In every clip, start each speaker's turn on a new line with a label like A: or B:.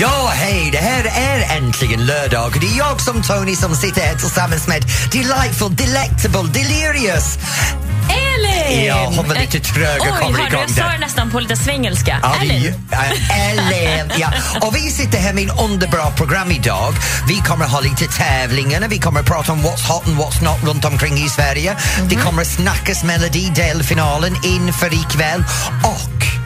A: Ja, hej! Det här är äntligen lördag det är jag som Tony som sitter här tillsammans med Delightful, Delectable, Delirious
B: Elin!
A: Ja, hon var lite trög och
B: Oj,
A: kommer igång
B: jag sa det nästan på lite svengelska.
A: Ja,
B: Elin!
A: Ellen, ja. Och vi sitter här med en underbra program idag. Vi kommer ha lite tävlingar, vi kommer prata om what's hot and what's not runt omkring i Sverige. Det
B: Mhm.
A: kommer snackas Melodi delfinalen inför ikväll och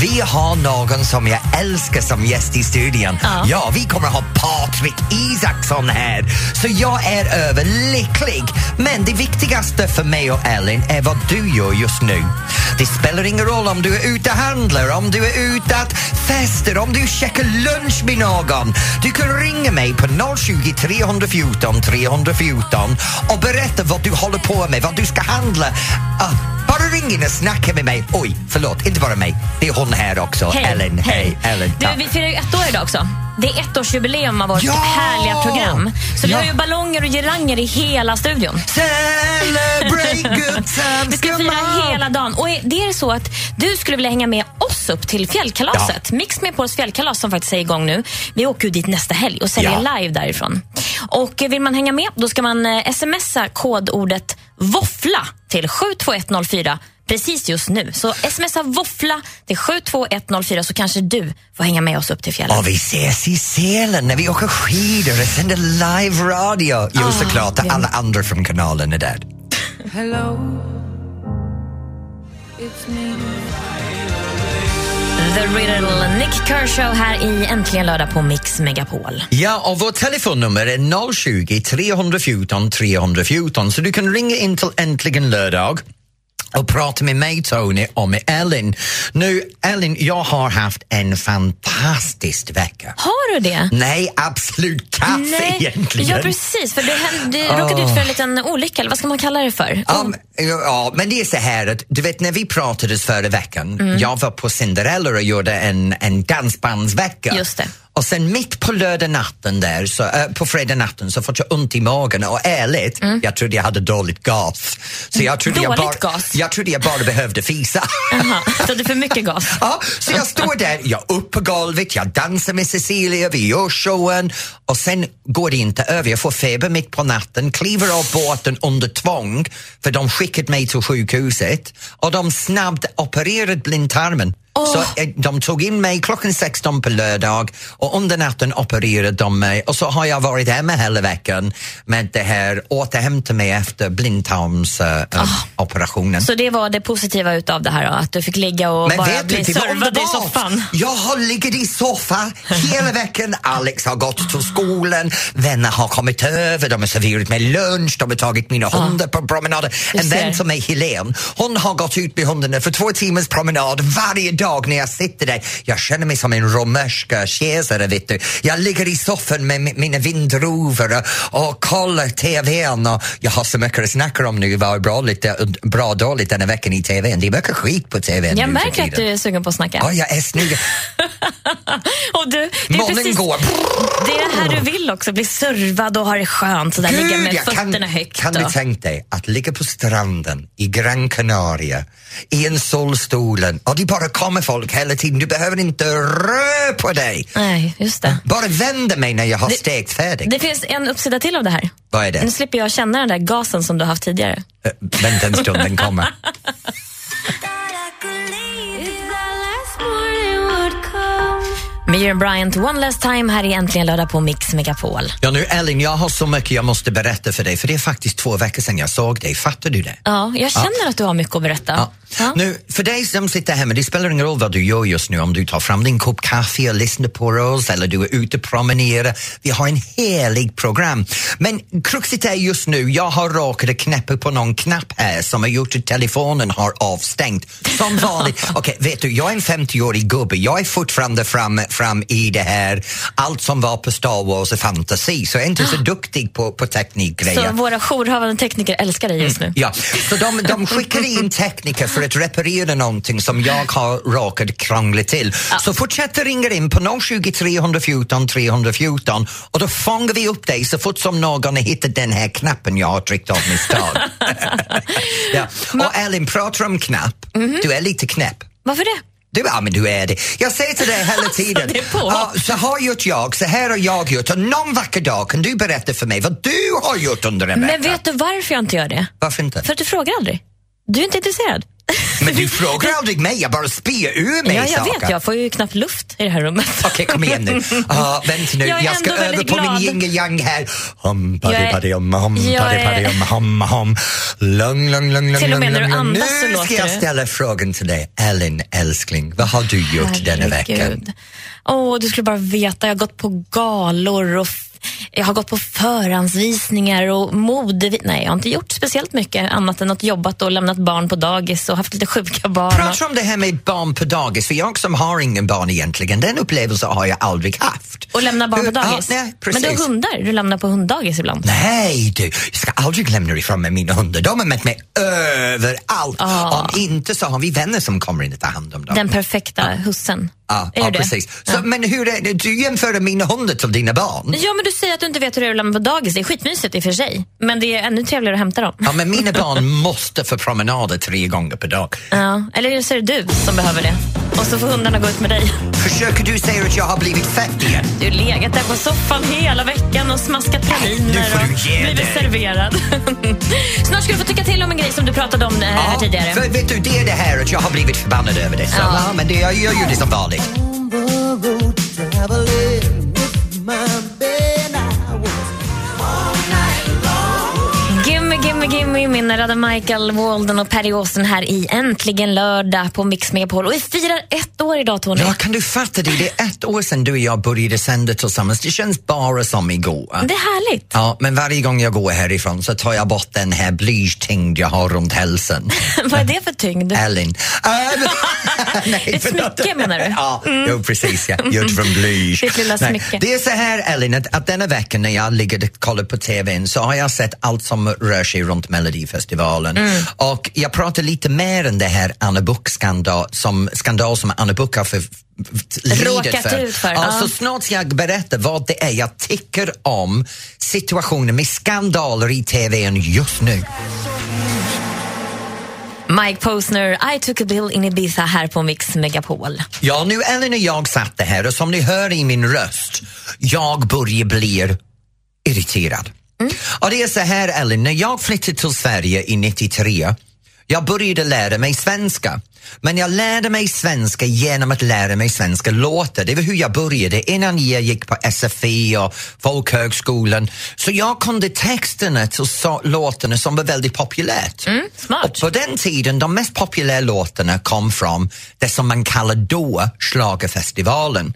A: vi har någon som jag älskar som gäst i studion.
B: Ja.
A: vi kommer ha Patrik Isaksson här. Så jag är överlycklig. Men det viktigaste för mig och Ellen är vad du gör just nu. Det spelar ingen roll om du är ute och handlar, om du är ute att fester, om du käkar lunch med någon. Du kan ringa mig på 020 314 314 och berätta vad du håller på med, vad du ska handla. Ah, bara ring in och snacka med mig. Oj, förlåt, inte bara mig. Det är hon här också.
B: Hej.
A: Ellen, hej. Ellen,
B: Du, vi firar ju ett år idag också. Det är ettårsjubileum av vårt
A: Ja!
B: härliga program. Så vi
A: Ja.
B: har ju ballonger och giranger i hela studion.
A: Celebrate good times,
B: Vi ska fira hela dagen. Och det är så att du skulle vilja hänga med oss upp till fjällkalaset. Mix med Pauls fjällkalas som faktiskt är igång nu. Vi åker ju dit nästa helg och säljer
A: Ja.
B: live därifrån. Och vill man hänga med då ska man eh, smsa kodordet våffla till 72104 precis just nu. Så smsa våffla till 72104 så kanske du får hänga med oss upp till fjällen.
A: Och vi ses i Sälen när vi åker skidor och sänder live radio. Jo,
B: Ah,
A: såklart.
B: det-
A: Alla andra från kanalen är där.
C: Hello, it's me.
B: The Riddle, Nick Kershaw här i Äntligen lördag på Mix Megapol.
A: Ja, och vårt telefonnummer är 020 314 314 så du kan ringa in till Äntligen lördag och prata med mig, Tony, och med Ellen. Nu, Ellen, jag har haft en fantastisk vecka.
B: Har du det?
A: Nej, absolut kass egentligen.
B: ja precis, för hände, du råkade ut för en liten olycka, eller vad ska man kalla det för?
A: Ja, men- ja, men det är så här att du vet när vi pratades förra veckan,
B: Mm.
A: jag var på Cinderella och gjorde en, en dansbandsvecka.
B: Just det.
A: Och sen mitt på lördag natten där, så, äh, på fredag natten så fick jag ont i magen och ärligt, jag trodde jag hade dåligt gas. Så jag trodde jag
B: Mm. Dåligt
A: bara,
B: gas?
A: Jag trodde jag bara behövde fisa.
B: Jaha, så det för mycket gas?
A: Ja, så jag står där, jag är upp på golvet, jag dansar med Cecilia, vi gör showen och sen går det inte över. Jag får feber mitt på natten, kliver av båten under tvång för de skickade mig till sjukhuset och de snabbt opererade blindtarmen. Så eh, de tog in mig klockan 16 på lördag och under natten opererade de mig. Och så har jag varit hemma hela veckan med det här återhämta mig efter blindtarmsoperationen.
B: Så det var det positiva utav det här då, att du fick ligga och
A: Men
B: bara bli servad i soffan?
A: Jag har legat i soffan hela veckan. Alex har gått till skolan, vänner har kommit över, de har serverat mig lunch, de har tagit mina hundar på promenader. En vän som är Helene, hon har gått ut med hundarna för två timmars promenad varje dag när jag sitter där. Jag känner mig som en romerska kejsare, vet du. Jag ligger i soffan med mi- mina vindruvor och, och kollar TVn och jag har så mycket att snacka om nu, vad bra, lite, bra dåligt denna veckan i TVn. Det är mycket skit på TVn
B: Jag
A: nu
B: märker att du är sugen på att snacka.
A: Ja, jag är snygg.
B: Och du, det är
A: Månen
B: precis
A: går.
B: det är det här du vill också, bli servad och ha det skönt, så där, ligga med fötterna
A: kan,
B: högt.
A: Kan du tänka dig att ligga på stranden i Gran Canaria i en solstolen och det bara kommer folk hela tiden. Du behöver inte röra på dig.
B: Nej, just det.
A: Bara vända mig när jag har
B: Det-
A: stekt färdigt.
B: Det finns en uppsida till av det här.
A: Vad är det?
B: Nu slipper jag känna den där gasen som du har haft tidigare.
A: Äh, vänta en stund, den kommer.
B: Miriam Bryant, One Last Time här i Äntligen lördag på Mix Megapol.
A: Ja nu Ellen, jag har så mycket jag måste berätta för dig för det är faktiskt två veckor sedan jag såg dig. Fattar du det?
B: Ja, jag känner att du har mycket att berätta.
A: Ja.
B: Ja.
A: Nu, för dig som sitter hemma, det spelar ingen roll vad du gör just nu, om du tar fram din kopp kaffe och lyssnar på oss eller du är ute och promenerar. Vi har en helig program. Men kruxet är just nu, jag har råkat knäppa på någon knapp här som har gjort att telefonen har avstängt. Som vanligt. Okej, vet du, jag är en 50-årig gubbe. Jag är fortfarande fram, fram i det här, allt som var på Star Wars och fantasy, så jag är inte så duktig på, på teknikgrejer.
B: Så våra jourhavande tekniker älskar dig just nu.
A: Ja, så de, de skickar in tekniker för att reparera någonting som jag har råkat krångla till. Så fortsätt ringa in på 020 314 314 och då fångar vi upp dig så fort som någon har hittat den här knappen jag har tryckt av misstag. ja. Och Elin, pratar om knapp. Du är lite knäpp.
B: Varför det?
A: Du, ja, men du är det. Jag säger till dig hela tiden.
B: är på.
A: Ja, så har gjort jag, så här har jag gjort. Och någon vacker dag kan du berätta för mig vad du har gjort under en vecka.
B: Men vet du varför jag inte gör det?
A: Varför inte?
B: För att du frågar aldrig. Du är inte intresserad.
A: Men du frågar aldrig mig, jag bara spyr ur mig
B: Ja, jag
A: saker.
B: vet. Jag får ju knappt luft i det här rummet.
A: Okej, kom igen nu. Uh, vänta nu,
B: Jag
A: jag, ska
B: väldigt
A: på min yin och yang här. Hum,
B: Jag
A: paddy,
B: är-
A: paddy, hum, hum,
B: jag
A: paddy, paddy, hum, hum, hum. Lugn, lugn, lugn, lugn,
B: Till och med när du andas så
A: Nu
B: låter
A: ska jag ställa frågan till dig. Ellen, älskling, vad har du gjort denna veckan?
B: Herregud. Åh, du skulle bara veta. Jag har gått på galor och jag har gått på förhandsvisningar och mode... Nej, jag har inte gjort speciellt mycket annat än att jobbat och lämnat barn på dagis och haft lite sjuka barn. och-
A: Prata om det här med barn på dagis, för jag som har ingen barn egentligen, den upplevelsen har jag aldrig haft.
B: Och lämna barn på dagis.
A: Ja, nej,
B: Men du har hundar, du lämnar på hunddagis ibland.
A: Nej du, jag ska aldrig lämna ifrån mig mina hundar. De har med mig överallt.
B: Ah.
A: Om inte så har vi vänner som kommer in och tar hand om dem.
B: Den perfekta hussen.
A: Ja,
B: är
A: ja
B: du det?
A: precis. Så,
B: Ja.
A: Men hur är det, du jämför mina hundar till dina barn?
B: Ja, men du säger att du inte vet hur det är att lämna på dagis. Det är skitmysigt i och för sig. Men det är ännu trevligare att hämta dem.
A: Ja, men mina barn måste få promenader tre gånger per dag.
B: Ja. Eller så är det du som behöver det. Och så får hundarna gå ut med dig.
A: Försöker du säga att jag har blivit fett igen?
B: Du har legat där på soffan hela veckan och smaskat
A: nu
B: praliner
A: får du
B: och blivit serverad. Snart ska du få tycka till om en grej som du pratade om eh, här tidigare.
A: för vet du, det är det här att jag har blivit förbannad över det. Så,
B: Ja.
A: ja. men det, jag gör ju det som vanligt.
B: Gimme med Radha Michael, Walden och Perry Åsen här i Äntligen lördag på Mix Megapol. Och vi firar ett år idag, Tony.
A: Ja, kan du fatta det? Det är ett år sedan du och jag började sända tillsammans. Det känns bara som igår.
B: Det är härligt.
A: Ja, men varje gång jag går härifrån så tar jag bort den här blytyngd jag har runt hälsen.
B: Vad är det för tyngd?
A: Ellen. Ähm, nej,
B: Ett smycke, menar du? Mm.
A: Ja, jo, precis. Ja. Gjort från bly.
B: Ditt lilla
A: Nej,
B: smycke.
A: Det är så här, Ellen, att, att denna vecka när jag ligger och kollar på TVn så har jag sett allt som rör sig runt Melodifestivalen.
B: Mm.
A: Och jag pratar lite mer än det här Anna Book-skandal som, skandal som Anna Book har för,
B: Råkat
A: för.
B: ut för,
A: Ja. Så snart ska jag berätta vad det är jag tycker om situationen med skandaler i TVn just nu.
B: Mike Posner, I took a bill in Ibiza här på Mix Megapol.
A: Ja, nu Ellen och jag satt här och som ni hör i min röst, jag börjar bli irriterad. Och det är så här Ellen, när jag flyttade till Sverige i 93, jag började lära mig svenska. Men jag lärde mig svenska genom att lära mig svenska låtar. Det var hur jag började innan jag gick på SFI och folkhögskolan. Så jag kunde texterna till så- låtarna som var väldigt populärt.
B: smart.
A: Och på den tiden, de mest populära låtarna kom från det som man kallade då Schlagerfestivalen.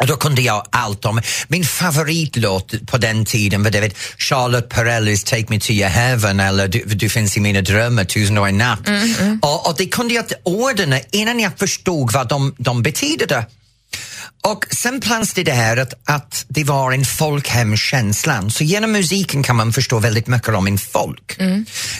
A: Och då kunde jag allt om, min favoritlåt på den tiden var det vet, Charlotte Perrellis Take Me To Your Heaven eller Du, du finns i mina drömmar, Tusen och en natt. Och, och det kunde jag orden innan jag förstod vad de, de betydde. Och sen fanns det det här att, att det var en folkhemskänslan, så genom musiken kan man förstå väldigt mycket om en folk.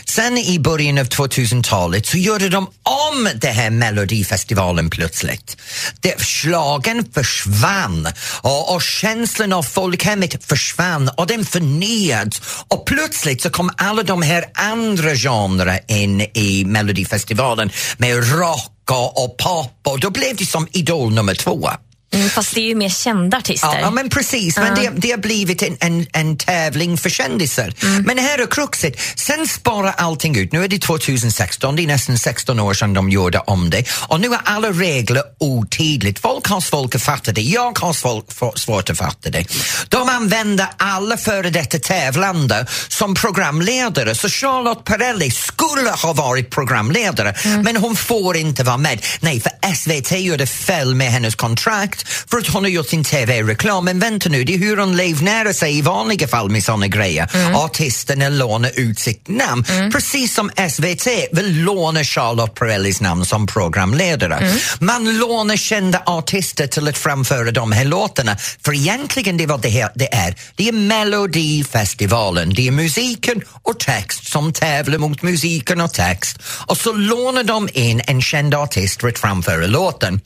A: Sen i början av 2000-talet så gjorde de om det här Melodifestivalen plötsligt. Det, slagen försvann och, och känslan av folkhemmet försvann och den förnyades och plötsligt så kom alla de här andra genrer in i Melodifestivalen med rock och, och pop och då blev det som Idol nummer två.
B: Mm, fast det är ju mer kända artister.
A: Ja, men precis, men det, det har blivit en, en, en tävling för kändisar. Men här är kruxet, sen sparar allting ut. Nu är det 2016, det är nästan 16 år sedan de gjorde om det och nu är alla regler otydligt. Folk har svårt att fatta det, jag har svårt, svårt att fatta det. De använder alla före detta tävlande som programledare, så Charlotte Perrelli skulle ha varit programledare men hon får inte vara med. Nej, för SVT gjorde fel med hennes kontrakt för att hon har gjort sin TV-reklam. Men vänta nu, det är hur hon livnär sig i vanliga fall med såna grejer. Artisterna lånar ut sitt namn, precis som SVT vill låna Charlotte Perrellis namn som programledare. Man lånar kända artister till att framföra de här låtarna, för egentligen det är vad det, här, det är. Det är Melodifestivalen, det är musiken och text som tävlar mot musiken och text och så lånar de in en känd artist för att framföra låten.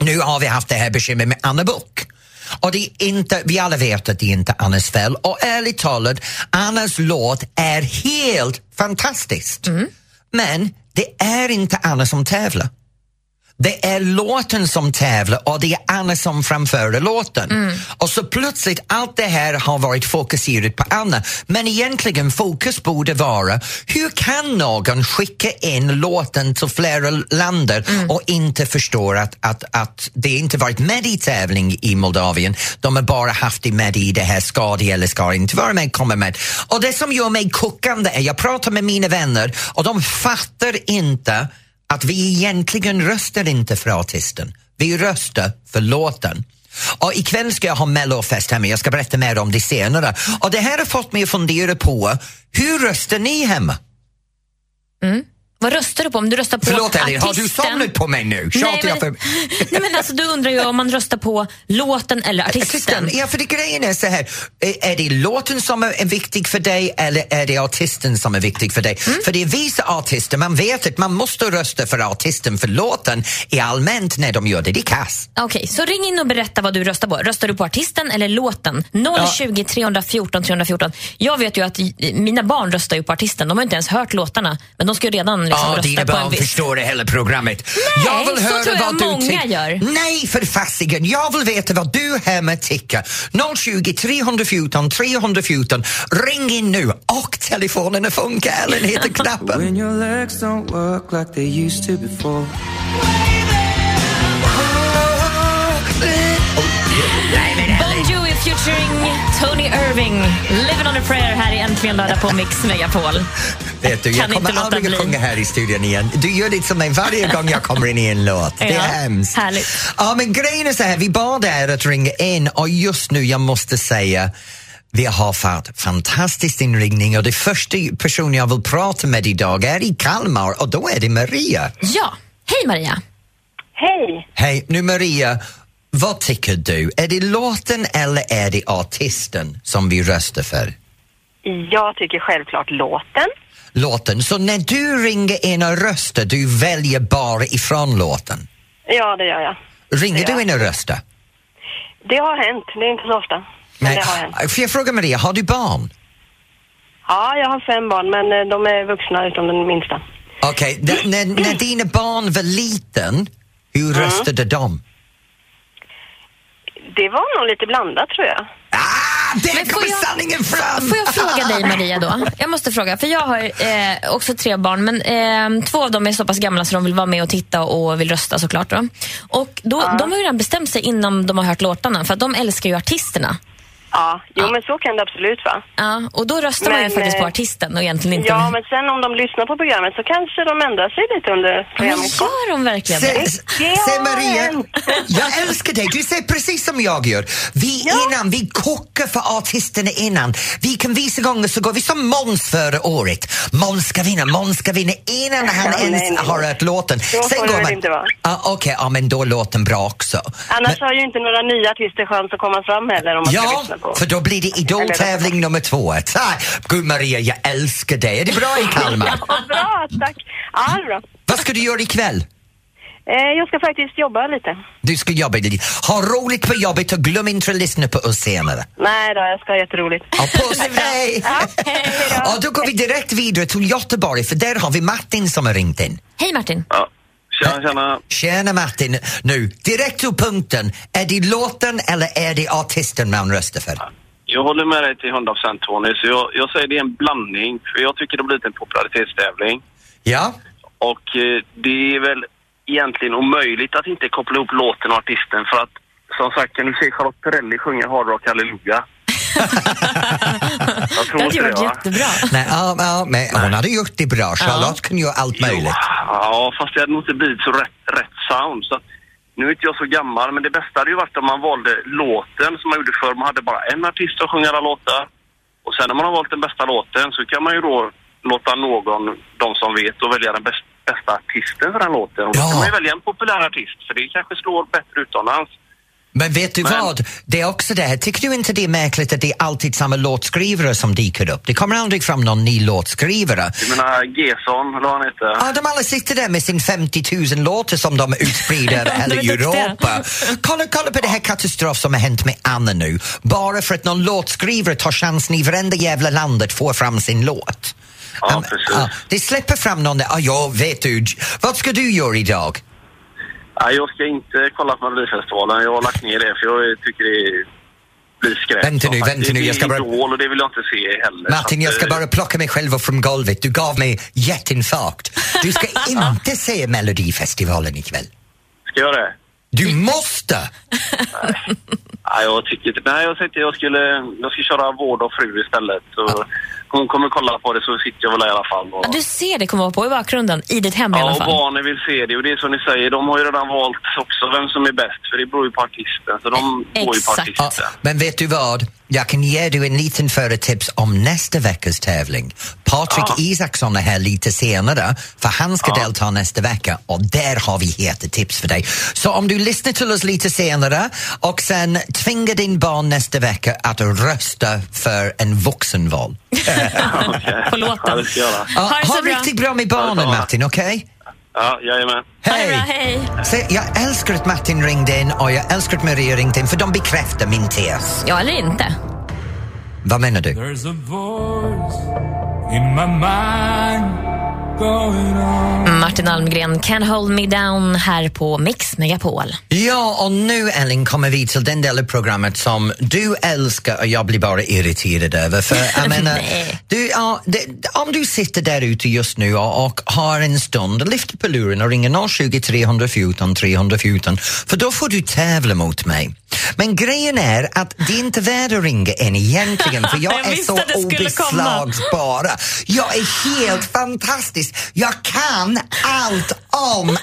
A: Nu har vi haft det här bekymret med Anna Book. Och det är inte, vi alla vet att det är inte Annas fel och ärligt talat, Annas låt är helt fantastisk. Men det är inte Anna som tävlar. Det är låten som tävlar och det är Anna som framför låten.
B: Mm.
A: Och så plötsligt, allt det här har varit fokuserat på Anna. Men egentligen fokus borde vara, hur kan någon skicka in låten till flera länder
B: Mm.
A: och inte förstår att, att, att det inte varit med i tävling i Moldavien. De har bara haft det med i det här ska det eller ska inte vara med, kommer med. Och det som gör mig kokande är, jag pratar med mina vänner och de fattar inte att vi egentligen röstar inte för artisten. Vi röstar för låten. Och ikväll ska jag ha mellofest hemma, jag ska berätta mer om det senare. Och det här har fått mig att fundera på, hur röstar ni hemma? Mm.
B: Vad röstar du på? Om du röstar på
A: Förlåt Elin, har du somnat på mig nu?
B: Nej,
A: Tjatar jag
B: men,
A: för...
B: nej, men alltså, du undrar ju om man röstar på låten eller artisten.
A: Ja för det grejen är så här, är- det låten som är viktig för dig eller är det artisten som är viktig för dig?
B: Mm.
A: För det är vissa artister, man vet att man måste rösta för artisten för låten är allmänt när de gör det, det är kass.
B: Okej, så ring in och berätta vad du röstar på. Röstar du på artisten eller låten? 020 314 314. Jag vet ju att i- mina barn röstar ju på artisten. De har inte ens hört låtarna, men de ska ju redan liksom
A: Ja, dina
B: på en
A: barn
B: viss.
A: förstår det hela programmet.
B: Nej,
A: jag vill
B: så
A: höra
B: tror jag
A: vad du
B: många
A: tycker.
B: gör.
A: Nej, för fasiken. Jag vill veta vad du hemma tycker. 020 314 314. Ring in nu och telefonerna funkar. Ellen heter knappen.
C: When your legs don't work like they used to before.
B: Featuring Tony Irving. Living on a prayer här i Äntligen lördag på Mix Megapol.
A: Vet du, jag kommer aldrig att sjunga här i studion igen. Du gör det som mig varje gång jag kommer in i en låt. Det är
B: Ja,
A: hemskt.
B: härligt.
A: Ja, men grejen är så här, vi bad er att ringa in och just nu, jag måste säga, vi har fått fantastisk inringning och det första personen jag vill prata med idag är i Kalmar och då är det Maria.
B: Ja, hej Maria.
D: Hej!
A: Hej, nu Maria, vad tycker du? Är det låten eller är det artisten som vi röstar för?
D: Jag tycker självklart låten.
A: Låten. Så när du ringer in och röstar, du väljer bara ifrån låten?
D: Ja, det gör jag.
A: Ringer
D: Ja.
A: du in och röstar?
D: Det har hänt, det är inte så ofta. Men det har hänt.
A: Får jag fråga Maria, har du barn?
D: Ja, jag har fem barn, men eh, de är vuxna utom den minsta.
A: Okej, d- när, när dina barn var liten, hur röstade de?
D: Det var nog lite blandat tror jag.
A: Där
B: Men
A: kommer
B: jag-
A: sanningen fram!
B: Får jag fråga dig Maria då? Jag måste fråga, för jag har eh, också tre barn men eh, två av dem är så pass gamla så de vill vara med och titta och vill rösta såklart. Då. Och då, de har ju redan bestämt sig innan de har hört låtarna för de älskar ju artisterna.
D: Ja, jo men så kan det absolut vara.
B: Ja, och då röstar man ju
D: Men,
B: faktiskt på
D: eh,
B: artisten och egentligen inte...
D: Ja, men sen om de lyssnar på programmet så kanske de ändrar sig lite under
B: men
D: programmet.
B: gör de verkligen
A: Se,
B: det?
A: se,
D: har
A: Maria, jag älskar dig. Du säger precis som jag gör. Vi innan, vi kokar för artisterna innan. Vilka vissa gånger så går vi som Måns förra året. Måns ska vinna, Måns ska vinna innan han
D: Ja,
A: ens
D: nej, nej.
A: har hört låten.
D: Så får det väl inte vara.
A: Ah, Okej, ja, men då låter den bra också.
D: Annars har ju inte några nya artister chans att komma fram heller om man ska
A: Ja,
D: lyssna på.
A: för då blir det Idol-tävling nummer två. Tack! Gud Maria, jag älskar dig. Är det bra i Kalmar?
D: Ja, bra, tack. Ja, det är bra.
A: Vad ska du göra ikväll?
D: Eh, jag ska faktiskt jobba lite.
A: Du ska jobba lite. Ha roligt på jobbet och glöm inte att lyssna på oss senare.
D: Nej då, jag ska ha jätteroligt.
A: Ja, puss, hej!
D: Ja, hej då.
A: Ja, då går vi direkt vidare till Göteborg för där har vi Martin som har ringt in.
B: Hej Martin.
E: Ja. Tjena, tjena.
A: Tjena Martin! Nu, direkt till punkten. Är det låten eller är det artisten man röstar för?
E: Jag håller med dig till 100% Tony, så jag, jag säger det är en blandning. För jag tycker det har blivit en popularitetstävling.
A: Ja?
E: Och eh, det är väl egentligen omöjligt att inte koppla ihop låten och artisten. För att, som sagt, kan du se Charlotte Perrelli sjunga Hard Rock Hallelujah? Jag tror
B: Det hade ju
E: det,
B: varit
E: va?
B: jättebra.
A: Nej, ja, ja, men hon hade gjort det bra. Charlotte kunde göra allt möjligt.
E: Ja, fast det hade nog inte blivit så rätt, rätt sound. Så att, nu är inte jag så gammal, men det bästa hade ju varit om man valde låten som man gjorde förr. Man hade bara en artist att sjunga alla låtar. Och sen när man har valt den bästa låten så kan man ju då låta någon, de som vet, och välja den bäst, bästa artisten för den låten. Och då
A: Ja.
E: kan man ju välja en populär artist, för det kanske slår bättre utomlands.
A: Men vet du
E: Men-
A: vad? Det är också det här. Tycker du inte det är märkligt att det är alltid samma låtskrivare som dyker upp? Det kommer aldrig fram någon ny låtskrivare.
E: Jag menar, Gesson, eller han heter.
A: Ja, de alla sitter där med sin 50 000 låtar som de utsprider
B: De
A: hela. Europa. Kolla, kolla på det här katastrof som har hänt med Anna nu. Bara för att någon låtskrivare tar chansen i varenda jävla landet får fram sin låt.
E: Ja,
A: Um,
E: precis.
A: ja, det släpper fram någon där, ah, ja, vet du, vad ska du göra idag?
E: Nej, jag ska inte kolla på Melodifestivalen. Jag har lagt ner det för jag tycker det blir skräp.
A: Vänta nu, vänta nu, jag ska bara-
E: Idol och det vill jag inte se heller.
A: Martin, jag ska
E: eh,
A: bara plocka mig själv upp från golvet. Du gav mig hjärtinfarkt. Du ska inte se Melodifestivalen ikväll.
E: Ska jag det?
A: Du måste!
E: Nej, jag tycker inte... Nej, jag tänkte jag skulle... Jag ska köra Vård och fru istället. Så hon kommer kolla på det så sitter jag väl i alla fall. Och...
B: Ja, du ser det kommer vara på i bakgrunden, i ditt hem i
E: Ja,
B: alla
E: och
B: fall.
E: barnen vill se det och det är som ni säger, de har ju redan valt också vem som är bäst för det beror ju på artisten. Så de går ju på
B: Exakt.
A: Ja,
E: artisten.
A: men vet du vad? Jag kan ge dig en liten företips om nästa veckas tävling. Patrik
E: Ja.
A: Isaksson är här lite senare, för han ska delta nästa vecka och där har vi heta tips för dig. Så om du lyssnar till oss lite senare och sen tvingar din barn nästa vecka att rösta för en vuxenval.
B: På låten.
E: Ja.
A: Ja,
B: Ha
A: ha riktigt bra med barnen
E: Ja.
A: Martin, okej?
E: Ja, jajamän.
B: Bra, hej!
A: Se, jag älskar att Martin ringde in och jag älskar att Maria ringde in för de bekräftar min tes.
B: Ja, eller inte.
A: Vad menar du?
B: Martin Almgren, Can't hold me down här på Mix Megapol.
A: Ja, och nu Ellen kommer vi till den del av programmet som du älskar och jag blir bara irriterad över. För jag menar, du, ja, det, om du sitter där ute just nu och, och har en stund, lyft på luren och ringer 020 314 314 för då får du tävla mot mig. Men grejen är att det är inte värt att ringa än egentligen för jag
B: Jag
A: är så obeslagsbara. Jag är helt fantastisk. Jag kan allt om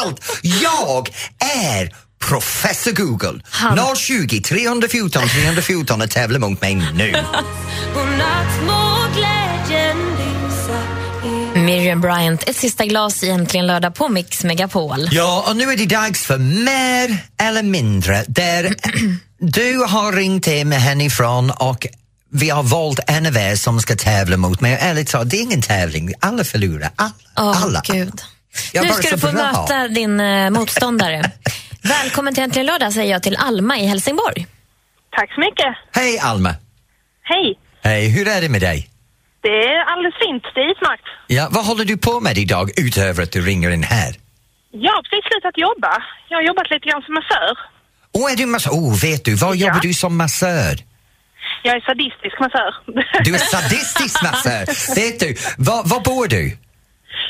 A: allt. Jag är Professor Google.
B: Han-
A: 020 314 314 och tävla mot mig nu.
B: Miriam Bryant, ett sista glas i Äntligen lördag på Mix Megapol.
A: Ja, och nu är det dags för mer eller mindre där du har ringt in hemifrån och vi har valt en av er som ska tävla mot mig. Ärligt talat, det är ingen tävling. Alla förlorar. Alla.
B: Åh,
A: alla.
B: Gud.
A: Jag
B: nu ska du få
A: bra.
B: möta din eh, motståndare. Välkommen till Äntligen lördag säger jag till Alma i Helsingborg.
D: Tack så mycket.
A: Hej Alma!
D: Hej.
A: Hej, hur är det med dig?
D: Det är alldeles fint. Det är utmärkt.
A: Ja, vad håller du på med idag utöver att du ringer in här?
D: Jag har precis slutat jobba. Jag har jobbat lite grann som massör.
A: Åh, är du massör? Oh, vet du, var
D: Ja.
A: jobbar du som massör?
D: Jag är sadistisk massör.
A: Du är sadistisk massör. vet du, var, var bor du?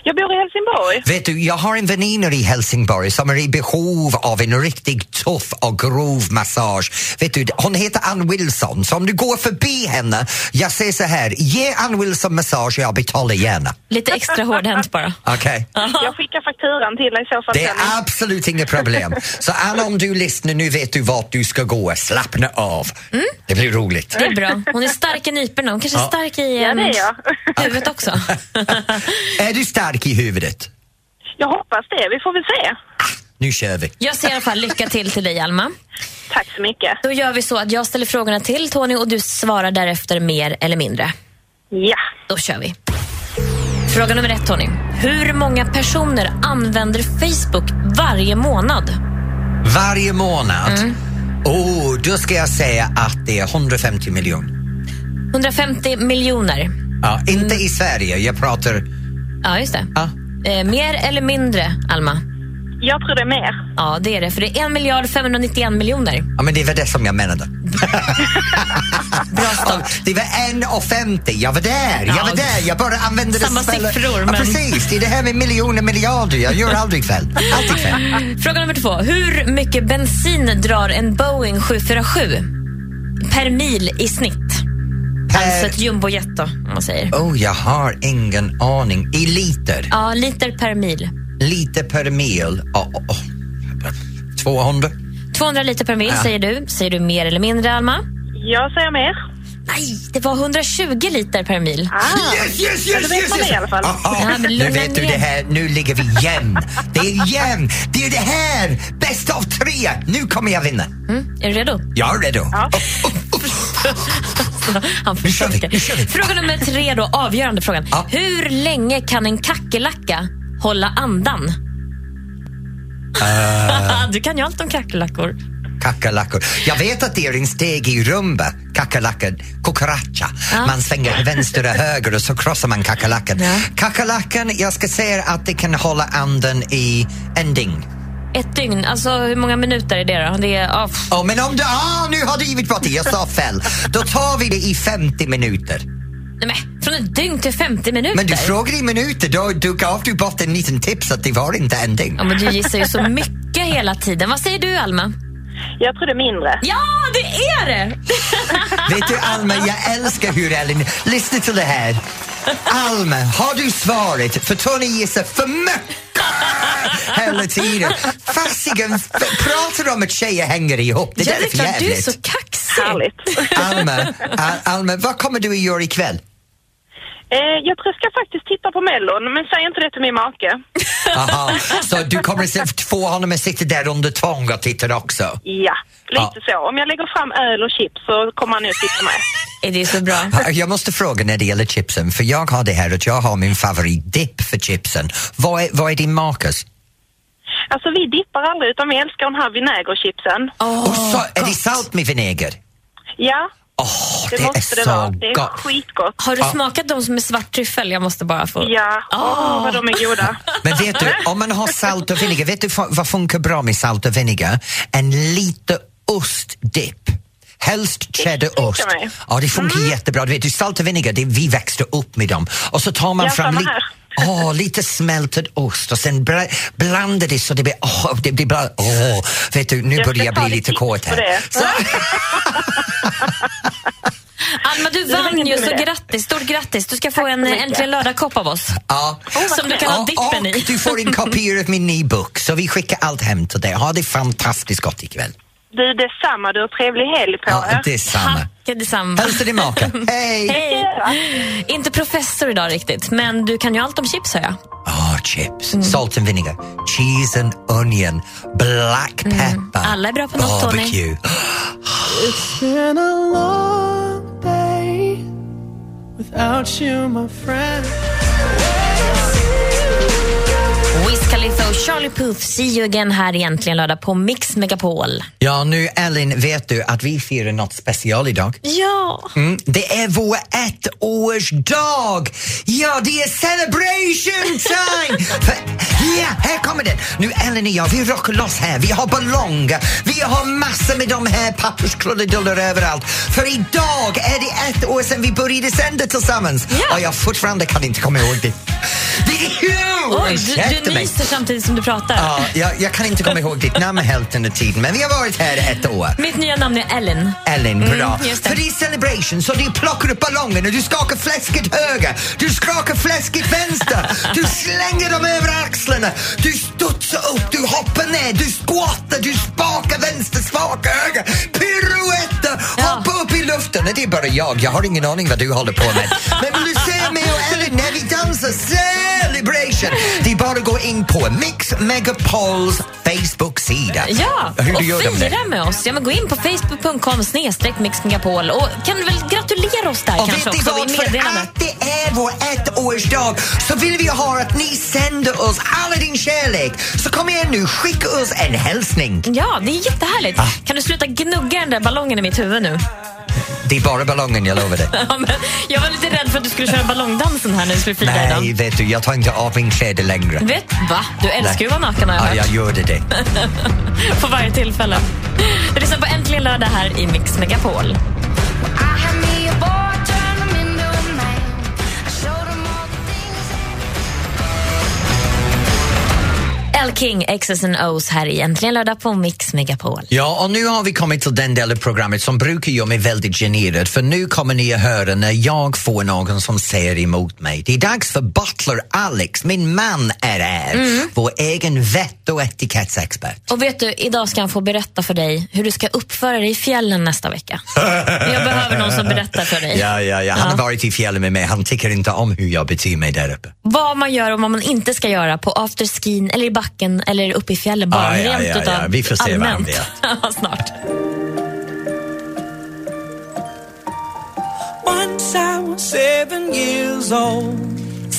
D: Jag bor i Helsingborg.
A: Vet du, jag har en väninna i Helsingborg som är i behov av en riktigt tuff och grov massage. Vet du, hon heter Ann Wilson, så om du går förbi henne, jag säger så här, ge Ann Wilson massage jag betalar gärna.
B: Lite extra hårdhänt bara.
A: Okej?
D: Jag skickar fakturan till dig i så fall.
A: Det
D: sen.
A: är absolut inga problem. Så Ann, om du lyssnar nu vet du vart du ska gå. Slappna av. Det blir roligt.
B: Det är bra. Hon är stark i nyporna. Hon kanske är stark i
D: Ja,
B: um, huvudet också.
A: är du stark i huvudet?
D: Jag hoppas det. Vi får väl se.
A: Nu kör vi.
B: Jag säger i alla fall lycka till till dig, Alma.
D: Tack så mycket.
B: Då gör vi så att jag ställer frågorna till Tony och du svarar därefter mer eller mindre.
D: Ja.
B: Då kör vi. Fråga nummer ett, Tony. Hur många personer använder Facebook varje månad?
A: Varje månad? Oh, då ska jag säga att det är 150 miljoner.
B: 150 miljoner.
A: Ja, inte i Sverige, jag pratar...
B: Ja, just det.
A: Ja.
B: Eh, mer eller mindre, Alma?
D: Jag tror det är mer.
B: Ja, det är det. För det är 1 miljard 591 miljoner.
A: Ja, men det var det som jag menade.
B: Bra start.
A: Det var 1,50. Jag var där, jag var där. Jag bara använde det
B: samma
A: spelare-
B: siffror,
A: Ja,
B: men-
A: precis. Det är det här med miljoner, miljarder. Jag gör aldrig fel. Alltid fel.
B: Fråga nummer två. Hur mycket bensin drar en Boeing 747 per mil i snitt? Alltså ett jumbojet då, om man säger.
A: Oh, jag har ingen aning. I liter?
B: Ja, liter per mil.
A: Liter per mil? Oh, oh, oh. 200?
B: 200 liter per mil
A: Ja.
B: säger du. Säger du mer eller mindre, Alma?
D: Jag säger mer.
B: Nej, det var 120 liter per mil.
D: Ah.
A: Yes, yes,
D: Ja, då vet man det i alla fall.
A: Aha,
B: Ja, men
A: nu vet du det här, nu ligger vi jämn. Det är jämn. Det är det här. Bäst av tre. Nu kommer jag vinna.
B: Mm, är du redo?
A: Jag är redo.
D: Ja.
B: Han
A: Nu kör vi, kör.
B: Fråga nummer tre då, avgörande frågan.
A: Ja.
B: Hur länge kan en kackerlacka hålla andan?
A: Eh.
B: du kan ju allt om kackerlackor.
A: Kackerlackor. Jag vet att det är en steg i rumba, kackerlackan, cucaracha.
B: Ja.
A: Man svänger vänster och höger och så krossar man kackerlackan.
B: Ja.
A: Kackerlackan, jag ska säga att det kan hålla andan i en dygn.
B: Ett dygn, alltså hur många minuter är det då? Det är, pff.
A: Oh, men om du... Ah, nu har du givit bort det, jag sa fel. Då tar vi det i 50 minuter.
B: Nej, men, från ett dygn till 50 minuter?
A: Men du frågar i minuter, då du gav du bort en liten tips att det var inte en dygn.
B: Ja, men du gissar ju så mycket hela tiden. Vad säger du, Alma?
D: Jag tror det är mindre.
B: Ja, det är det!
A: Vet du Alma, jag älskar hur Ellen... Lyssna till det här. Alma, har du svaret? För Tony gissar för mycket hela tiden. Fasiken, pratar om att tjejer hänger ihop. Det
B: ja,
A: där
B: det
A: är för
B: klart, du är
A: jävligt.
B: så kaxig.
D: Härligt.
A: Alma, Al- Alma, vad kommer du att göra ikväll?
D: Eh, jag tror jag ska faktiskt titta på Mellon, men säg inte det till min make.
A: Aha, så du kommer att få honom att sitta där under tvång och titta också?
D: Ja, lite
A: Ja.
D: så. Om jag lägger fram öl och chips så kommer han nu titta med.
B: Är det så bra?
A: Jag måste fråga när det gäller chipsen, för jag har det här att jag har min favoritdipp för chipsen. Vad är, vad är din makes?
D: Alltså vi dippar aldrig utan vi älskar de här vinägerchipsen.
A: Och så, är det salt med vinäger?
D: Ja,
A: Åh,
D: det,
A: det,
D: måste
A: är
D: det
A: så
D: vara. Det är
A: gott.
D: skitgott.
B: Har du smakat de som är svart tryffel? Jag måste bara få...
D: Ja, åh vad de är goda.
A: Men vet du, om man har salt och vinäger, vet du vad funkar bra med salt och vinäger? En lite ostdipp. Helst cheddarost.
D: mig.
A: Ja, det funkar jättebra. Du vet, du, salt och vinäger, det, vi växte upp med dem. Och så tar man
D: Ja,
A: fram
D: samma
A: li-
D: här.
A: Åh, lite smältad ost och sen bra- blandar det så det blir... Åh, det blir bara... Åh, vet du, nu
D: Jag
A: börjar jag bli lite kåt här.
D: det.
B: Alma, du
D: Det var
B: vann ju, så
D: det.
B: grattis. Stort grattis. Du ska få en. Äntligen lördag-kopp av oss.
A: ja.
B: Som du kan ha dippen
A: och
B: i.
A: du får en kopia av min e-book så vi skickar allt hem till dig. Ha det fantastiskt gott ikväll.
D: Du, detsamma. Du har trevlig helg på
A: Ja,
D: er.
A: detsamma.
B: Tack detsamma.
A: Hälsa din make. Hej!
B: Hej! Inte professor idag riktigt, men du kan ju allt om chips hör jag.
A: Ah, chips, salt and vinegar, cheese and onion, black pepper,
B: Alla är bra på något, Tony.
A: barbecue.
B: Och Charlie Puth, See you again här egentligen lördag på Mix Megapol.
A: Ja, nu Ellen, vet du att vi firar något special idag?
B: Ja!
A: Mm, det är vår ettårsdag! Ja, det är celebration time! För, ja, här kommer det! Nu Ellen och jag, vi rockar loss här. Vi har ballonger, vi har massor med de här papperskrulleduller överallt. För idag är det ett år sedan vi började sända tillsammans.
B: Ja.
A: Och jag fortfarande kan inte komma ihåg det. Det är huge!
B: Oj, du, du
A: mig.
B: nyser samtidigt som du pratar.
A: Ja, jag, jag kan inte komma ihåg ditt namn hälften av tiden, men vi har varit här ett år.
B: Mitt nya namn är Ellen.
A: Ellen, bra.
B: Mm.
A: För det är celebration, så du plockar upp ballongen och du skakar fläsket höger, du skakar fläsket vänster, du slänger dem över axlarna, du studsar upp, du hoppar ner, du squattar, du spakar vänster, spakar höger, piruetter,
B: Ja.
A: hoppar upp i luften. Nej, Det är bara jag, jag har ingen aning vad du håller på med. Men vill du se mig när vi dansar celebration? Det är bara att gå in på Mix Megapols Facebook-sida.
B: Ja,
A: Hur
B: och
A: de
B: fira med oss. Ja, men gå in på facebook.com snedstreck mixmegapol och kan du väl gratulera oss där
A: Och
B: kanske
A: vet
B: också
A: vad? För att det är vår ettårsdag så vill vi ha att ni sänder oss alla din kärlek. Så kom igen nu, skicka oss en hälsning.
B: Ja, det är jättehärligt.
A: Ah.
B: Kan du sluta gnugga den där ballongen i mitt huvud nu?
A: Det är bara ballongen, jag lovar det.
B: Ja, men jag var lite rädd för att du skulle köra ballongdansen här nu för fira
A: Nej,
B: idag.
A: vet du, jag tar inte av min kläder längre.
B: Vet, va? Du älskar ju att vara naken har jag
A: Ja,
B: hört.
A: jag gjorde det.
B: På varje tillfälle. Du lyssnar på Äntligen lördag här i Mix Megapol. L King, X's and O's här i Äntligen lördag på Mix Megapol.
A: Ja, och nu har vi kommit till den delen av programmet som brukar göra mig väldigt generad för nu kommer ni att höra när jag får någon som säger emot mig. Det är dags för Butler Alex, min man är här,
B: Mm.
A: vår egen vett och etikettsexpert.
B: Och vet du, idag ska han få berätta för dig hur du ska uppföra dig i fjällen nästa vecka. Jag behöver någon som berättar för dig.
A: Ja, ja, ja. Han har
B: Ja.
A: varit i fjällen med mig. Han tycker inte om hur jag beter mig där uppe.
B: Vad man gör och vad man inte ska göra på afterskin eller i backen eller uppe i fjällen bara.
A: Ah, ja,
B: rent
A: ja, ja. Vi får se vad han
B: allmänt.
A: vet.
B: Snart.
F: Once I was seven years old.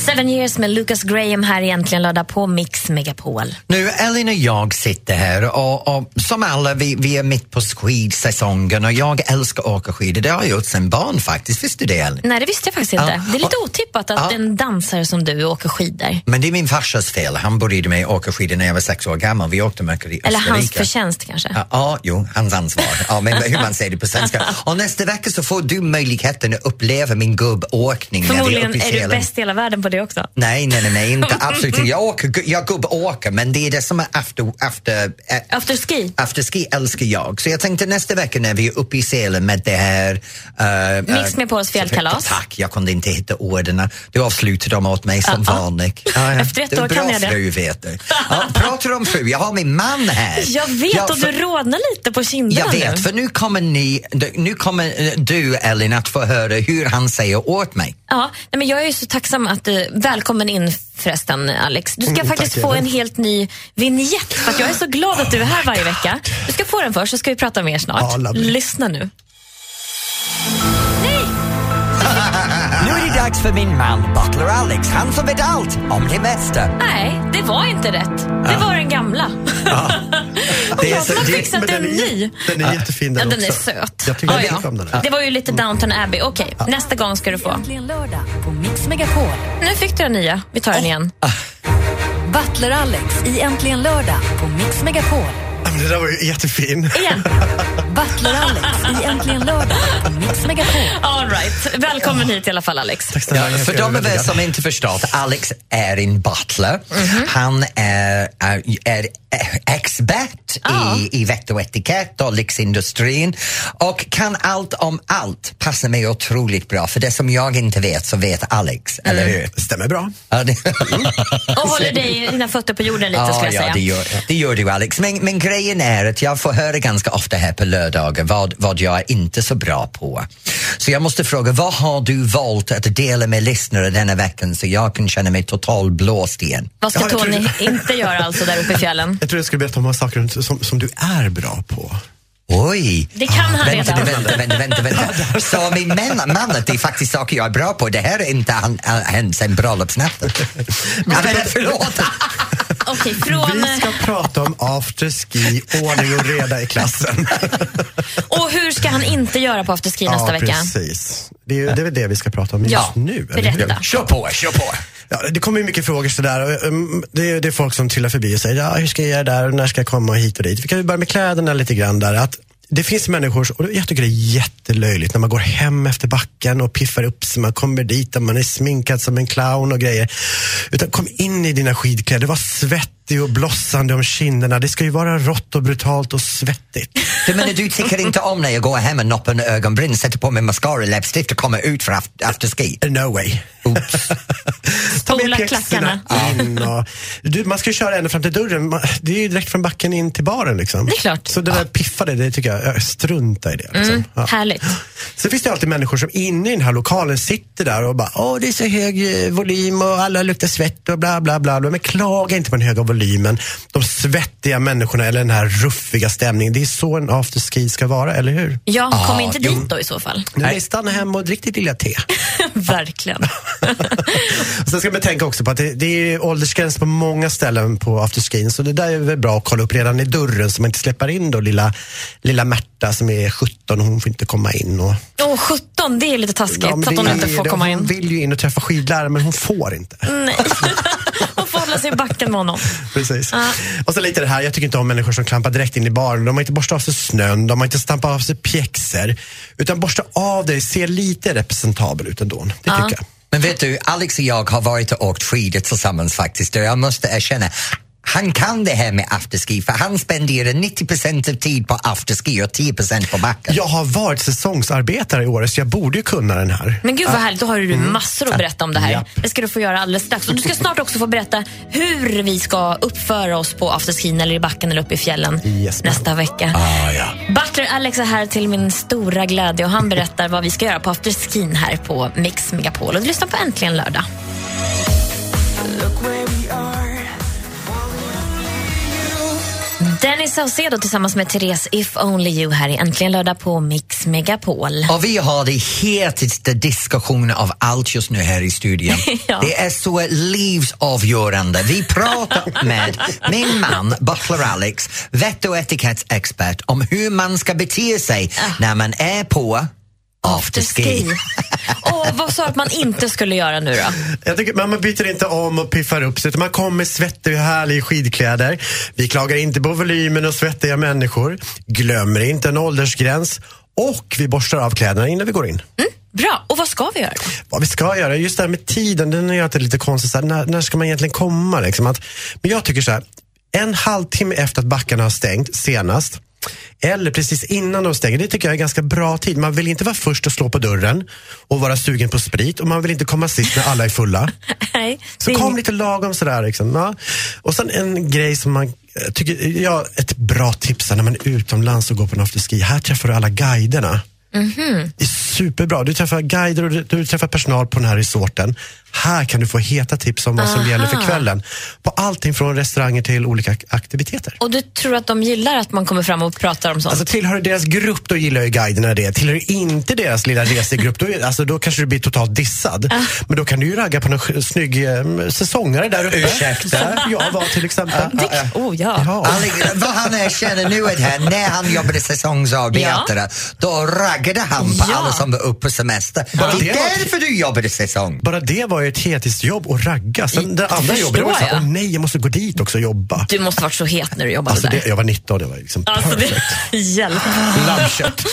B: Seven years med Lucas Graham här egentligen lördag på Mix Megapol.
A: Nu, Elin och jag sitter här och, och som alla, vi, vi är mitt på skidsäsongen och jag älskar att åka skidor. Det har jag gjort sen barn faktiskt. Visste du det, Elin?
B: Nej, det visste jag faktiskt inte.
A: Ja.
B: Det är lite otippat att
A: Ja.
B: en dansare som du åker skidor.
A: Men det är min farsas fel. Han började med att åka skidor när jag var sex år gammal. Vi åkte mycket i
B: Eller
A: Österrike.
B: hans förtjänst kanske.
A: Ja, Ja, jo, hans ansvar. Ja, men hur man säger det på svenska. Och nästa vecka så får du möjligheten att uppleva min gubbåkning är
B: Förmodligen
A: i
B: är du bäst i hela världen på det också.
A: Nej, nej, nej, nej, inte absolut inte. Jag, åker, jag gubbåker, men det är det som är after, after, eh,
B: After ski.
A: Afterski älskar jag. Så jag tänkte nästa vecka när vi är uppe i Sälen med det här... Uh,
B: Mix med Pauls fjällkalas.
A: Tack, jag kunde inte hitta orden. Du avslutade dem åt mig som
B: Ja.
A: vanligt. Ja, ja.
B: Efter ett
A: du
B: år kan jag det.
A: fru, vet du. Ja, pratar om fru, jag har min man här.
B: Jag vet
A: Ja,
B: och
A: för-
B: du rodnar lite på kinderna
A: jag vet,
B: nu.
A: för nu kommer, ni, nu kommer eh, du, Ellen, att få höra hur han säger åt mig.
B: Ja, nej, men jag är så tacksam att du... Välkommen in förresten, Alex. Du ska
G: Mm,
B: faktiskt
G: tack,
B: få en helt ny vignett för att jag är så glad att du är här varje vecka. Du ska få den först, så ska vi prata mer snart.
G: Ja.
B: Lyssna nu.
A: Nu är det dags för min man, Butler Alex. Han som vet allt om det mesta.
B: Nej, det var inte rätt. Det var den gamla. och jag
A: så-
B: har
A: det-
B: fixat en
G: är
B: ny.
G: den är jättefin den
B: Ja, den är
G: också.
B: söt.
G: Jag tycker
B: Ja,
G: mycket
B: ja.
G: om den här.
B: Det var ju lite Downton Abbey. Okej, nästa gång ska du få.
H: Äntligen lördag på Mix Megapol.
B: Nu fick du den nya. Vi tar den igen.
H: Butler Alex i Äntligen lördag på Mix Megapol.
G: Ja, men Det där var ju jättefin.
B: Igen.
H: Butler Alex i Äntligen lördag på Mix Megapol.
B: All right. Välkommen hit i alla fall, Alex.
G: Tack snälla,
A: Ja, för
G: är
A: de av er som inte förstått, Alex är en butler.
B: Mhm.
A: Han är, är, är expert i, i vett och etikett och lyxindustrin och kan allt om allt. Passar mig otroligt bra, för det som jag inte vet så vet Alex,
B: Mm.
A: eller hur?
G: Stämmer bra.
A: Ja, det,
B: Och håller dig, dina fötter på jorden lite, skulle jag
A: ja,
B: säga.
A: det gör, det gör du Alex. Men, men grejen är att jag får höra ganska ofta här på lördagar vad, vad jag är inte så bra på. Så jag måste fråga, vad har du valt att dela med lyssnare denna veckan så jag kan känna mig totalt blåst igen?
B: Vad ska
G: Ja,
B: Tony
G: tror-
B: inte göra alltså där uppe i fjällen?
G: Jag tror jag skulle berätta om några saker som, som du är bra på.
A: Oj!
B: Det kan han
A: vänta,
B: redan.
A: vänta, vänta, vänta, vänta. Så min man, man att det är faktiskt saker jag är bra på. Det här är inte han- hänt sen bröllopsnatten. Ja, men förlåt!
B: Okej, från...
G: Vi ska prata om afterski, ordning och reda i klassen.
B: Och hur ska han inte göra på afterski nästa
G: ja,
B: vecka?
G: precis. Det är, det är väl det vi ska prata om just
B: Ja,
G: nu.
B: berätta.
A: Kör på, kör på!
G: Ja, det kommer ju mycket frågor sådär. um, Det är, det är folk som trillar förbi och säger, ja, hur ska jag göra där när ska jag komma hit och dit. Vi kan ju börja med kläderna lite grann där. Att det finns människor, och jag tycker det är jättelöjligt när man går hem efter backen och piffar upp sig. Man kommer dit och man är sminkad som en clown och grejer. Utan kom in i dina skidkläder, var svettig och blossande om kinderna. Det ska ju vara rått och brutalt och svettigt.
A: Du menar du tycker inte om när jag går hem och noppar en ögonbryn, sätter på mig mascara, läppstift och kommer ut för after, afterski?
G: No way.
A: Oops.
G: Ta med pjäxorna in och, du, Man ska ju köra ända fram till dörren. Det är ju direkt från backen in till baren. Liksom.
B: Det är klart.
G: Så det där piffade, det tycker jag, jag strunta i det. Liksom.
B: Mm,
G: Ja.
B: Härligt.
G: Sen finns det alltid människor som inne i den här lokalen sitter där och bara, åh det är så hög eh, volym och alla luktar svett och bla bla bla. bla. Men klaga inte på den höga volymen. De svettiga människorna eller den här ruffiga stämningen. Det är så en afterski ska vara, eller hur?
B: Ja, kom
A: Ah,
B: inte dit då i så fall.
G: Nej. Stanna hemma och drick ditt lilla te.
B: Verkligen.
G: Och Sen ska man tänka också på att det, det är åldersgräns på många ställen på afterskin. Så det där är väl bra att kolla upp redan i dörren så man inte släpper in då lilla, lilla Märta som är 17 och hon får inte komma in. Och,
B: Åh, 17, det är lite taskigt
G: Ja,
B: att hon inte får
G: det.
B: komma
G: Hon
B: in.
G: vill ju in och träffa skidlärare men hon får inte.
B: Nej. Hon får hålla sig i backen med honom.
G: Precis.
B: Ja.
G: Och så lite det här, jag tycker inte om människor som klampar direkt in i baren. De har inte borstat av sig snön, de har inte stampat av sig pjäxor. Utan borsta av dig, ser lite representabel ut ändå. Det tycker jag.
A: Men vet du, Alex och jag har varit och åkt skidor tillsammans faktiskt och jag måste erkänna han kan det här med afterski för han spenderar 90% av tid på afterski och 10% på backen.
G: Jag har varit säsongsarbetare i år så jag borde ju kunna den här.
B: Men gud vad härligt, då har du massor att berätta om det här.
G: Japp.
B: Det ska du få göra alldeles strax. Och du ska snart också få berätta hur vi ska uppföra oss på afterskin eller i backen eller uppe i fjällen
G: Yes,
B: nästa vecka.
A: Ah, ja.
B: Butler Alex är här till min stora glädje och han berättar vad vi ska göra på afterskin här på Mix Megapol. Och du lyssnar på Äntligen lördag. Danny Saucedo tillsammans med Therese If Only You här i Äntligen lördag på Mix Megapol.
A: Och vi har det hetaste diskussionen av allt just nu här i studion.
B: Ja.
A: Det är så livsavgörande. Vi pratar med min man, Butler Alex, vett och etikettsexpert om hur man ska bete sig när man är på afterski.
B: Och vad sa du att man inte skulle göra nu då?
G: Jag tycker man byter inte om och piffar upp sig utan man kommer svettig och härlig i skidkläder. Vi klagar inte på volymen och svettiga människor. Glömmer inte en åldersgräns. Och vi borstar av kläderna innan vi går in.
B: Bra, och vad ska vi göra?
G: Vad vi ska göra, just det här med tiden, den är alltid lite konstig. Så här, när, när ska man egentligen komma? Liksom? Att, men jag tycker så här, en halvtimme efter att backarna har stängt senast, eller precis innan de stänger, det tycker jag är ganska bra tid. Man vill inte vara först och slå på dörren och vara sugen på sprit och man vill inte komma sist när alla är fulla.
B: Nej,
G: Så
B: det
G: kom lite lagom sådär. Liksom. Ja. Och sen en grej som man eh, tycker, ja, ett bra tips är när man är utomlands och går på en afterski. Här träffar du alla guiderna. Det är superbra. Du träffar guider och du, du träffar personal på den här resorten. Här kan du få heta tips om vad som
B: Aha.
G: gäller för kvällen. På allting från restauranger till olika ak- aktiviteter.
B: Och du tror att de gillar att man kommer fram och pratar om sånt?
G: Alltså tillhör deras grupp då gillar ju guiderna det. Tillhör du inte deras lilla resegrupp då, alltså, då kanske du blir totalt dissad. Men då kan du ju ragga på någon snygg eh, säsongare där uppe.
A: Ursäkta?
G: Som jag var till exempel.
B: det, oh ja.
G: Ja.
A: Alex, vad han erkänner nu är det här, när han jobbade säsongsarbetare, då raggade han på
B: Ja.
A: alla som var uppe på semester.
G: Bara
A: det
G: det
A: är
G: var-
A: därför du jobbade säsong.
G: Bara det var ju ett heltidsjobb att ragga. Sen det andra jobbet var så här,
B: jag.
G: åh nej, jag måste gå dit också och jobba.
B: Du måste varit så het när du jobbade
G: Alltså
B: där.
G: det, jag var 19, det var liksom
B: Alltså
G: perfekt.
B: det, hjälp.
G: Lammkött.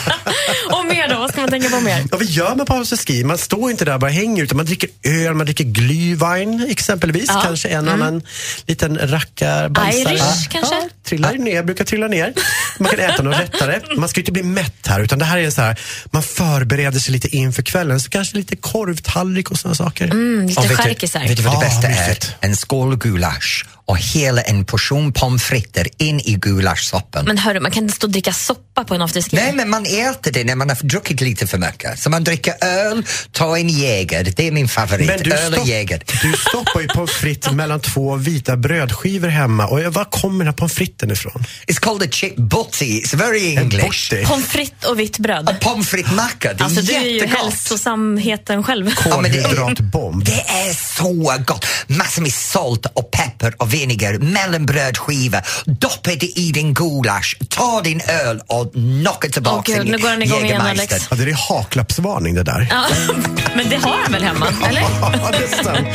B: och mer då? Vad ska man tänka på mer?
G: Ja, vad gör man på afterski? Man står inte där och bara hänger utan man dricker öl, man dricker glühwein exempelvis.
B: Ja.
G: Kanske en annan liten rackarbalsare.
B: Irish, kanske?
G: Ja, trillar ner, brukar trilla ner. Man kan äta något lättare. Man ska ju inte bli mätt här utan det här är så här, man förbereder sig lite inför kvällen. Så kanske lite korvtallrik och sådana saker.
B: Mm, lite
A: du,
B: skärkisar.
A: vet du vad det
G: Ah,
A: bästa är? En skål gulasch och hela en portion pommes frites in i gulaschsoppan.
B: Men hörru, man kan inte stå och dricka soppa på en afterski.
A: Nej, men man äter det när man har druckit lite för mycket. Så man dricker öl, tar en Jäger. Det är min favorit.
G: Men du,
A: öl och Jäger.
G: du stoppar ju pommes frites mellan två vita brödskivor hemma. Och jag- var kommer den här pommes fritesen ifrån?
A: It's called a chip butty. It's very
G: En
A: English.
B: Pommes frites och vitt bröd.
A: A pommes frites-macka. Det är
B: Alltså du är ju
A: jättegott.
B: hälsosamheten själv.
A: Ja, men det är-
G: Kolhydratbomb.
A: Det är så gott! Massor med salt och peppar och vinäger, mellanbrödskiva, doppa det i din gulasch, ta din öl och knocka tillbaka
B: Åh, Gud,
A: din
B: nu går han igång igen. Alex.
G: Ja, det är haklappsvarning det där.
B: Ja, men det har han väl hemma? Eller?
G: Ja, nästan.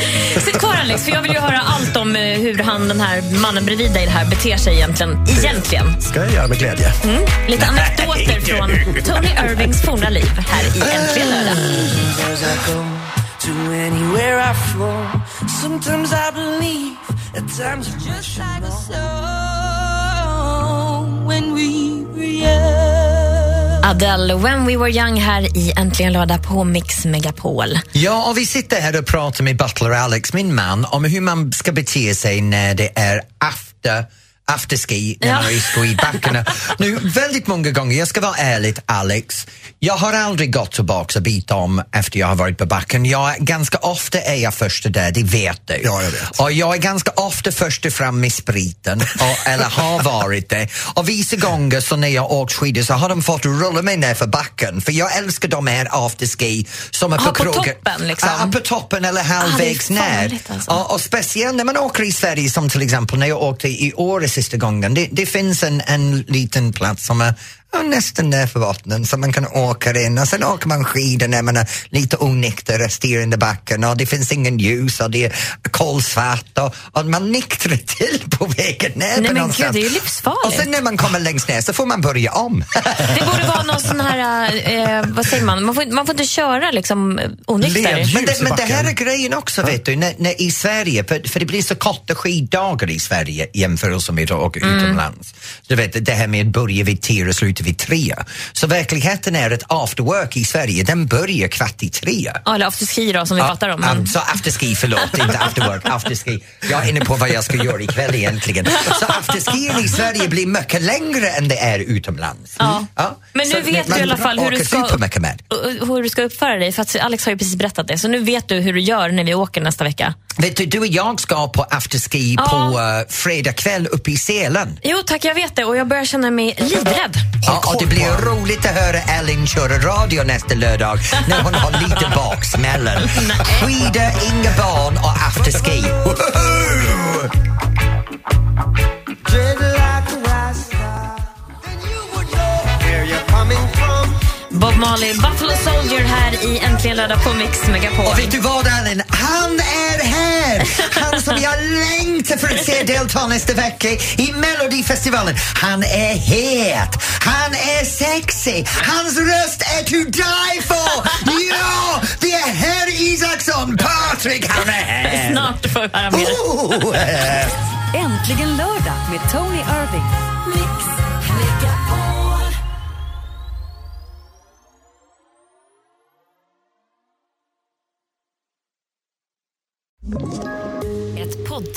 B: Sitt kvar Alex, för jag vill ju höra allt om eh, hur han, den här mannen bredvid dig här beter sig egentligen. Egentligen.
G: ska jag göra med glädje.
B: Lite anekdoter från Tony Irvings forna liv här i Äntligen lördag.
F: To anywhere I flow, sometimes I believe, at times it's just like a song when we were young.
B: Adele, When We Were Young här i Äntligen lördag på Mix Megapol.
A: Ja, och vi sitter här och pratar med Butler Alex, min man, om hur man ska bete sig när det är after afterski när
B: Ja.
A: man är i skidbackarna. nu, väldigt många gånger, jag ska vara ärlig Alex, jag har aldrig gått tillbaka och bytt om efter jag har varit på backen. Jag, är- ganska ofta är jag först där, det vet du.
G: Ja, jag vet.
A: Och jag är ganska ofta först fram med spriten, och, eller har varit det. Och vissa gånger så när jag åkt skidor så har de fått rulla mig ner för backen, för jag älskar de här afterski som är på
B: på
A: krogen.
B: toppen, liksom.
A: Ja, på toppen eller halvvägs
B: det är
A: ner.
B: alltså.
A: och, och speciellt när man åker i Sverige som till exempel när jag åkte i Åre sista gången. Det, det finns en, en liten plats som är nästan där för vattnet som man kan åka in och sen åker man skidor när man är lite onykter och stirrande backen och det finns ingen ljus och det är kolsvart och, och man nyktrar till på vägen ner
B: Nej, men
A: någonstans.
B: gud, det är ju livsfarligt.
A: Och sen när man kommer längst ner så får man börja om.
B: Det borde vara någon sån här, eh, vad säger man, man får, man får inte köra liksom onykter.
A: Men det,
G: i
A: men det här är grejen också, vet du, när, när i Sverige, för, för det blir så korta skiddagar i Sverige i jämförelse med att åka
B: Mm.
A: utomlands. Du vet, det här med att börja vid tio och sluta vid tre. Så verkligheten är att after work i Sverige, den börjar kvart i tre.
B: Ja, eller afterski då, som vi pratar om. Men...
A: så afterski, förlåt, inte after work, afterski. Jag är inne på vad jag ska göra ikväll egentligen. Så afterskien i Sverige blir mycket längre än det är utomlands.
B: Ja.
A: Ja.
B: Men
A: Så
B: nu vet
A: man
B: du i alla fall hur du, ska, hur du ska uppföra dig. För att Alex har ju precis berättat det. Så nu vet du hur du gör när vi åker nästa vecka.
A: Vet du, du och jag ska på afterski
B: Ja.
A: på uh, fredag kväll uppe i Sälen.
B: Jo tack, jag vet det och jag börjar känna mig livrädd.
A: Ja, och det blir roligt att höra Ellen köra radio nästa lördag när hon har lite baksmällen. Skidor, inga barn och afterski.
B: Bob Marley, Buffalo Soldier här i Äntligen lördag på Mix Megapol.
A: Och vet du vad Ellen? Han är här! Han som jag längtar för att se delta nästa vecka i Melodifestivalen. Han är het, han är sexy, hans röst är to die for! Ja, det är herr Isaksson! Patrik, han är här!
B: Snart får vi höra mer.
A: Oh, eh.
H: Äntligen lördag med Tony Irving.